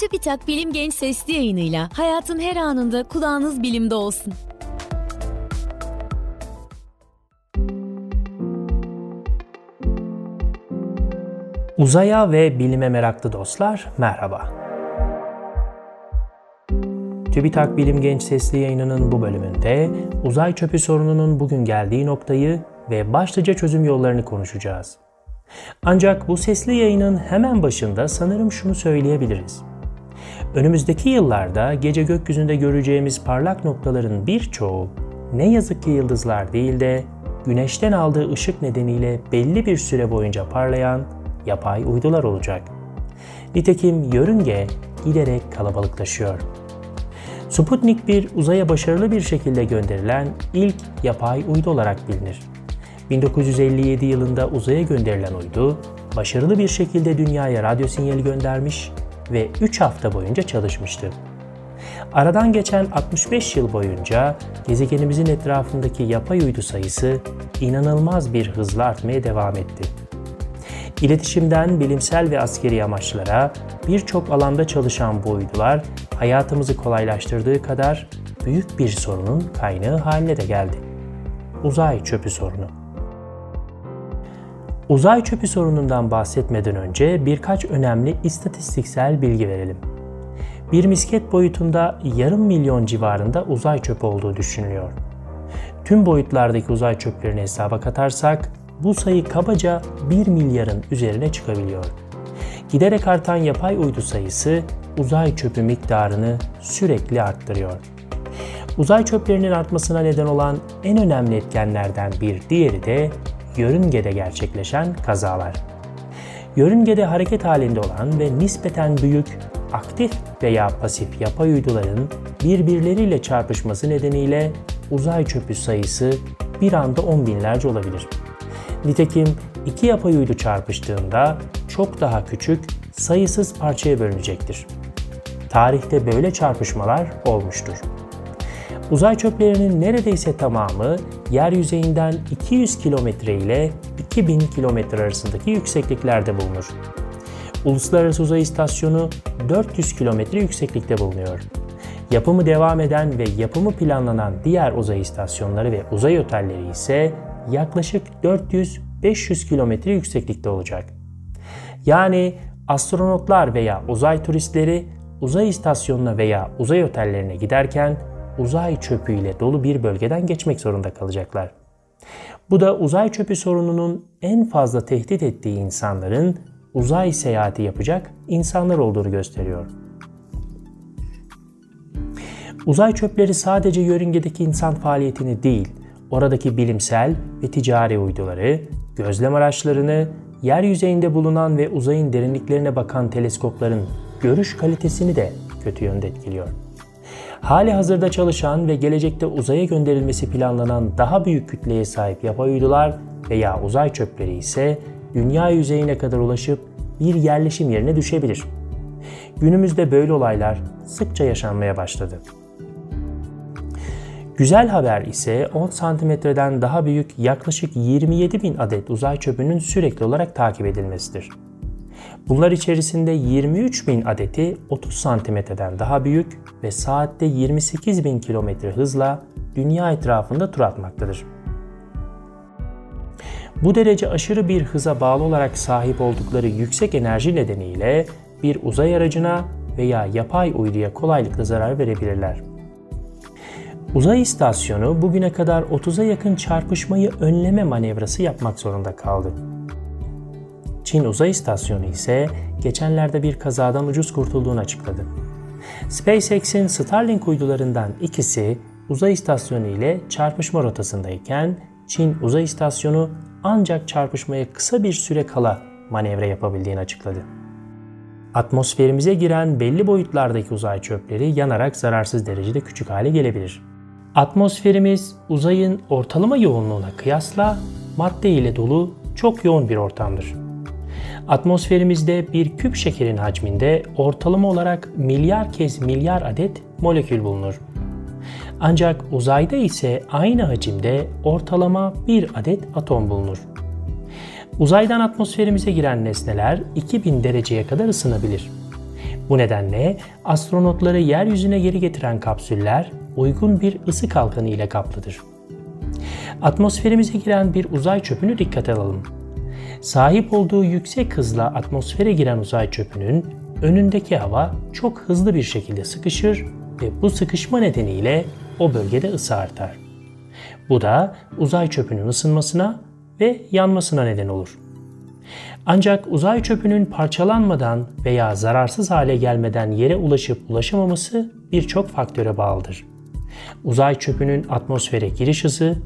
TÜBİTAK Bilim Genç Sesli yayınıyla hayatın her anında kulağınız bilimde olsun. Uzaya ve bilime meraklı dostlar merhaba. TÜBİTAK Bilim Genç Sesli yayınının bu bölümünde uzay çöpü sorununun bugün geldiği noktayı ve başlıca çözüm yollarını konuşacağız. Ancak bu sesli yayının hemen başında sanırım şunu söyleyebiliriz. Önümüzdeki yıllarda gece gökyüzünde göreceğimiz parlak noktaların birçoğu ne yazık ki yıldızlar değil de güneşten aldığı ışık nedeniyle belli bir süre boyunca parlayan yapay uydular olacak. Nitekim yörünge giderek kalabalıklaşıyor. Sputnik 1 uzaya başarılı bir şekilde gönderilen ilk yapay uydu olarak bilinir. 1957 yılında uzaya gönderilen uydu, başarılı bir şekilde dünyaya radyo sinyali göndermiş ve 3 hafta boyunca çalışmıştı. Aradan geçen 65 yıl boyunca gezegenimizin etrafındaki yapay uydu sayısı inanılmaz bir hızla artmaya devam etti. İletişimden bilimsel ve askeri amaçlara birçok alanda çalışan bu uydular hayatımızı kolaylaştırdığı kadar büyük bir sorunun kaynağı haline de geldi. Uzay çöpü sorunu. Uzay çöpü sorunundan bahsetmeden önce birkaç önemli istatistiksel bilgi verelim. Bir misket boyutunda yarım milyon civarında uzay çöpü olduğu düşünülüyor. Tüm boyutlardaki uzay çöplerini hesaba katarsak bu sayı kabaca 1 milyarın üzerine çıkabiliyor. Giderek artan yapay uydu sayısı uzay çöpü miktarını sürekli arttırıyor. Uzay çöplerinin artmasına neden olan en önemli etkenlerden bir diğeri de yörüngede gerçekleşen kazalar. Yörüngede hareket halinde olan ve nispeten büyük aktif veya pasif yapay uyduların birbirleriyle çarpışması nedeniyle uzay çöpü sayısı bir anda on binlerce olabilir. Nitekim iki yapay uydu çarpıştığında çok daha küçük sayısız parçaya bölünecektir. Tarihte böyle çarpışmalar olmuştur. Uzay çöplerinin neredeyse tamamı yer yüzeyinden 200 kilometre ile 2000 kilometre arasındaki yüksekliklerde bulunur. Uluslararası Uzay İstasyonu 400 kilometre yükseklikte bulunuyor. Yapımı devam eden ve yapımı planlanan diğer uzay istasyonları ve uzay otelleri ise yaklaşık 400-500 kilometre yükseklikte olacak. Yani astronotlar veya uzay turistleri uzay istasyonuna veya uzay otellerine giderken uzay çöpüyle dolu bir bölgeden geçmek zorunda kalacaklar. Bu da uzay çöpü sorununun en fazla tehdit ettiği insanların uzay seyahati yapacak insanlar olduğunu gösteriyor. Uzay çöpleri sadece yörüngedeki insan faaliyetini değil, oradaki bilimsel ve ticari uyduları, gözlem araçlarını, yer bulunan ve uzayın derinliklerine bakan teleskopların görüş kalitesini de kötü yönde etkiliyor. Hali hazırda çalışan ve gelecekte uzaya gönderilmesi planlanan daha büyük kütleye sahip yapay uydular veya uzay çöpleri ise dünya yüzeyine kadar ulaşıp bir yerleşim yerine düşebilir. Günümüzde böyle olaylar sıkça yaşanmaya başladı. Güzel haber ise 10 santimetreden daha büyük yaklaşık 27 bin adet uzay çöpünün sürekli olarak takip edilmesidir. Bunlar içerisinde 23 bin adeti 30 santimetreden daha büyük ve saatte 28 bin kilometre hızla dünya etrafında tur atmaktadır. Bu derece aşırı bir hıza bağlı olarak sahip oldukları yüksek enerji nedeniyle bir uzay aracına veya yapay uyduya kolaylıkla zarar verebilirler. Uzay istasyonu bugüne kadar 30'a yakın çarpışmayı önleme manevrası yapmak zorunda kaldı. Çin Uzay İstasyonu ise geçenlerde bir kazadan ucuz kurtulduğunu açıkladı. SpaceX'in Starlink uydularından ikisi uzay istasyonu ile çarpışma rotasındayken Çin Uzay İstasyonu ancak çarpışmaya kısa bir süre kala manevra yapabildiğini açıkladı. Atmosferimize giren belli boyutlardaki uzay çöpleri yanarak zararsız derecede küçük hale gelebilir. Atmosferimiz uzayın ortalama yoğunluğuna kıyasla madde ile dolu çok yoğun bir ortamdır. Atmosferimizde bir küp şekerin hacminde ortalama olarak milyar kez milyar adet molekül bulunur. Ancak uzayda ise aynı hacimde ortalama bir adet atom bulunur. Uzaydan atmosferimize giren nesneler 2000 dereceye kadar ısınabilir. Bu nedenle astronotları yeryüzüne geri getiren kapsüller uygun bir ısı kalkanı ile kaplıdır. Atmosferimize giren bir uzay çöpünü dikkate alalım. Sahip olduğu yüksek hızla atmosfere giren uzay çöpünün önündeki hava çok hızlı bir şekilde sıkışır ve bu sıkışma nedeniyle o bölgede ısı artar. Bu da uzay çöpünün ısınmasına ve yanmasına neden olur. Ancak uzay çöpünün parçalanmadan veya zararsız hale gelmeden yere ulaşıp ulaşamaması birçok faktöre bağlıdır. Uzay çöpünün atmosfere giriş hızı,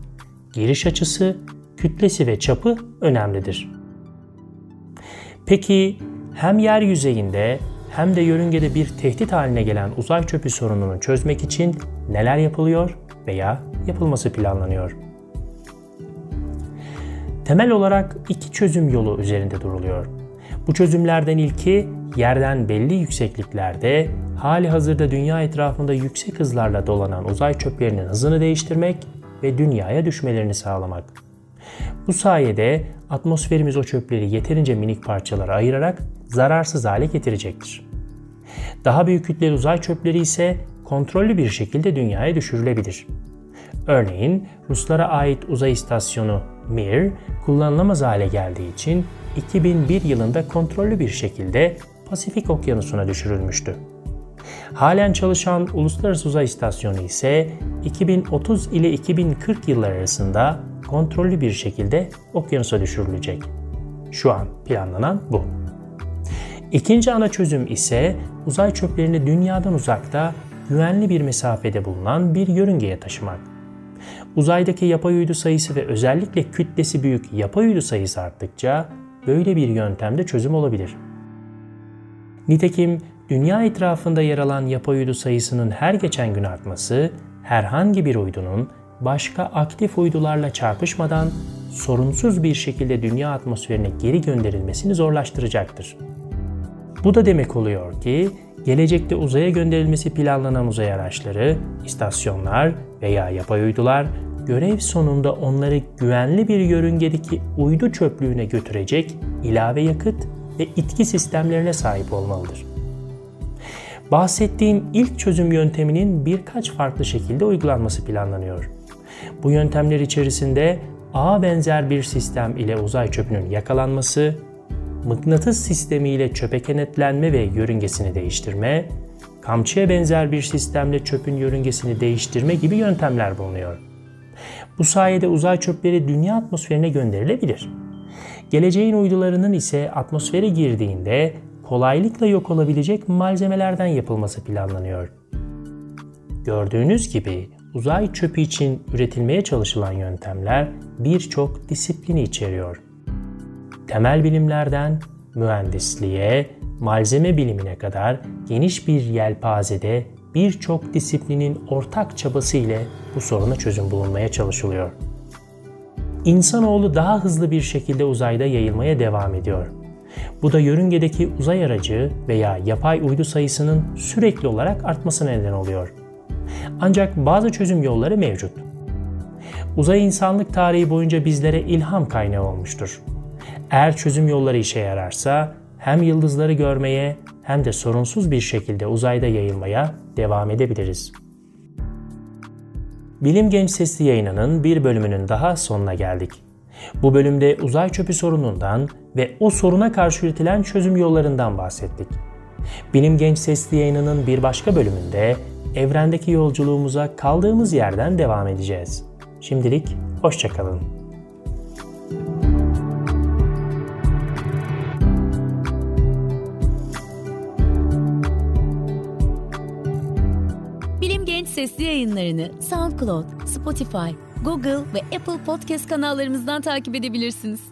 giriş açısı, kütlesi ve çapı önemlidir. Peki hem yer yüzeyinde hem de yörüngede bir tehdit haline gelen uzay çöpü sorununu çözmek için neler yapılıyor veya yapılması planlanıyor? Temel olarak iki çözüm yolu üzerinde duruluyor. Bu çözümlerden ilki yerden belli yüksekliklerde hali hazırda dünya etrafında yüksek hızlarla dolanan uzay çöplerinin hızını değiştirmek ve dünyaya düşmelerini sağlamak. Bu sayede atmosferimiz o çöpleri yeterince minik parçalara ayırarak zararsız hale getirecektir. Daha büyük kütleli uzay çöpleri ise kontrollü bir şekilde dünyaya düşürülebilir. Örneğin Ruslara ait uzay istasyonu Mir kullanılamaz hale geldiği için 2001 yılında kontrollü bir şekilde Pasifik Okyanusu'na düşürülmüştü. Halen çalışan Uluslararası Uzay İstasyonu ise 2030 ile 2040 yılları arasında kontrollü bir şekilde okyanusa düşürülecek. Şu an planlanan bu. İkinci ana çözüm ise uzay çöplerini dünyadan uzakta güvenli bir mesafede bulunan bir yörüngeye taşımak. Uzaydaki yapay uydu sayısı ve özellikle kütlesi büyük yapay uydu sayısı arttıkça böyle bir yöntemde çözüm olabilir. Nitekim dünya etrafında yer alan yapay uydu sayısının her geçen gün artması herhangi bir uydunun başka aktif uydularla çarpışmadan sorunsuz bir şekilde dünya atmosferine geri gönderilmesini zorlaştıracaktır. Bu da demek oluyor ki gelecekte uzaya gönderilmesi planlanan uzay araçları, istasyonlar veya yapay uydular görev sonunda onları güvenli bir yörüngedeki uydu çöplüğüne götürecek ilave yakıt ve itki sistemlerine sahip olmalıdır. Bahsettiğim ilk çözüm yönteminin birkaç farklı şekilde uygulanması planlanıyor. Bu yöntemler içerisinde ağ benzer bir sistem ile uzay çöpünün yakalanması, mıknatıs sistemi ile çöpe kenetlenme ve yörüngesini değiştirme, kamçıya benzer bir sistemle çöpün yörüngesini değiştirme gibi yöntemler bulunuyor. Bu sayede uzay çöpleri dünya atmosferine gönderilebilir. Geleceğin uydularının ise atmosfere girdiğinde kolaylıkla yok olabilecek malzemelerden yapılması planlanıyor. Gördüğünüz gibi uzay çöpü için üretilmeye çalışılan yöntemler birçok disiplini içeriyor. Temel bilimlerden mühendisliğe, malzeme bilimine kadar geniş bir yelpazede birçok disiplinin ortak çabası ile bu soruna çözüm bulunmaya çalışılıyor. İnsanoğlu daha hızlı bir şekilde uzayda yayılmaya devam ediyor. Bu da yörüngedeki uzay aracı veya yapay uydu sayısının sürekli olarak artmasına neden oluyor. Ancak bazı çözüm yolları mevcut. Uzay insanlık tarihi boyunca bizlere ilham kaynağı olmuştur. Eğer çözüm yolları işe yararsa hem yıldızları görmeye hem de sorunsuz bir şekilde uzayda yayılmaya devam edebiliriz. Bilim Genç Sesli yayınının bir bölümünün daha sonuna geldik. Bu bölümde uzay çöpü sorunundan ve o soruna karşı üretilen çözüm yollarından bahsettik. Bilim Genç Sesli yayınının bir başka bölümünde evrendeki yolculuğumuza kaldığımız yerden devam edeceğiz. Şimdilik hoşçakalın. Bilim Genç Sesli yayınlarını SoundCloud, Spotify, Google ve Apple Podcast kanallarımızdan takip edebilirsiniz.